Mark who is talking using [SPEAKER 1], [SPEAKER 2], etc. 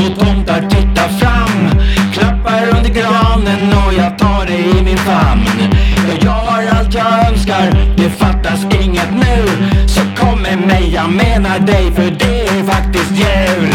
[SPEAKER 1] små tomtar tittar fram Klappar under granen och jag tar dig i min famn. Ja, jag har allt jag önskar, det fattas inget nu. Så kom med mig, jag menar dig för det är faktiskt jul.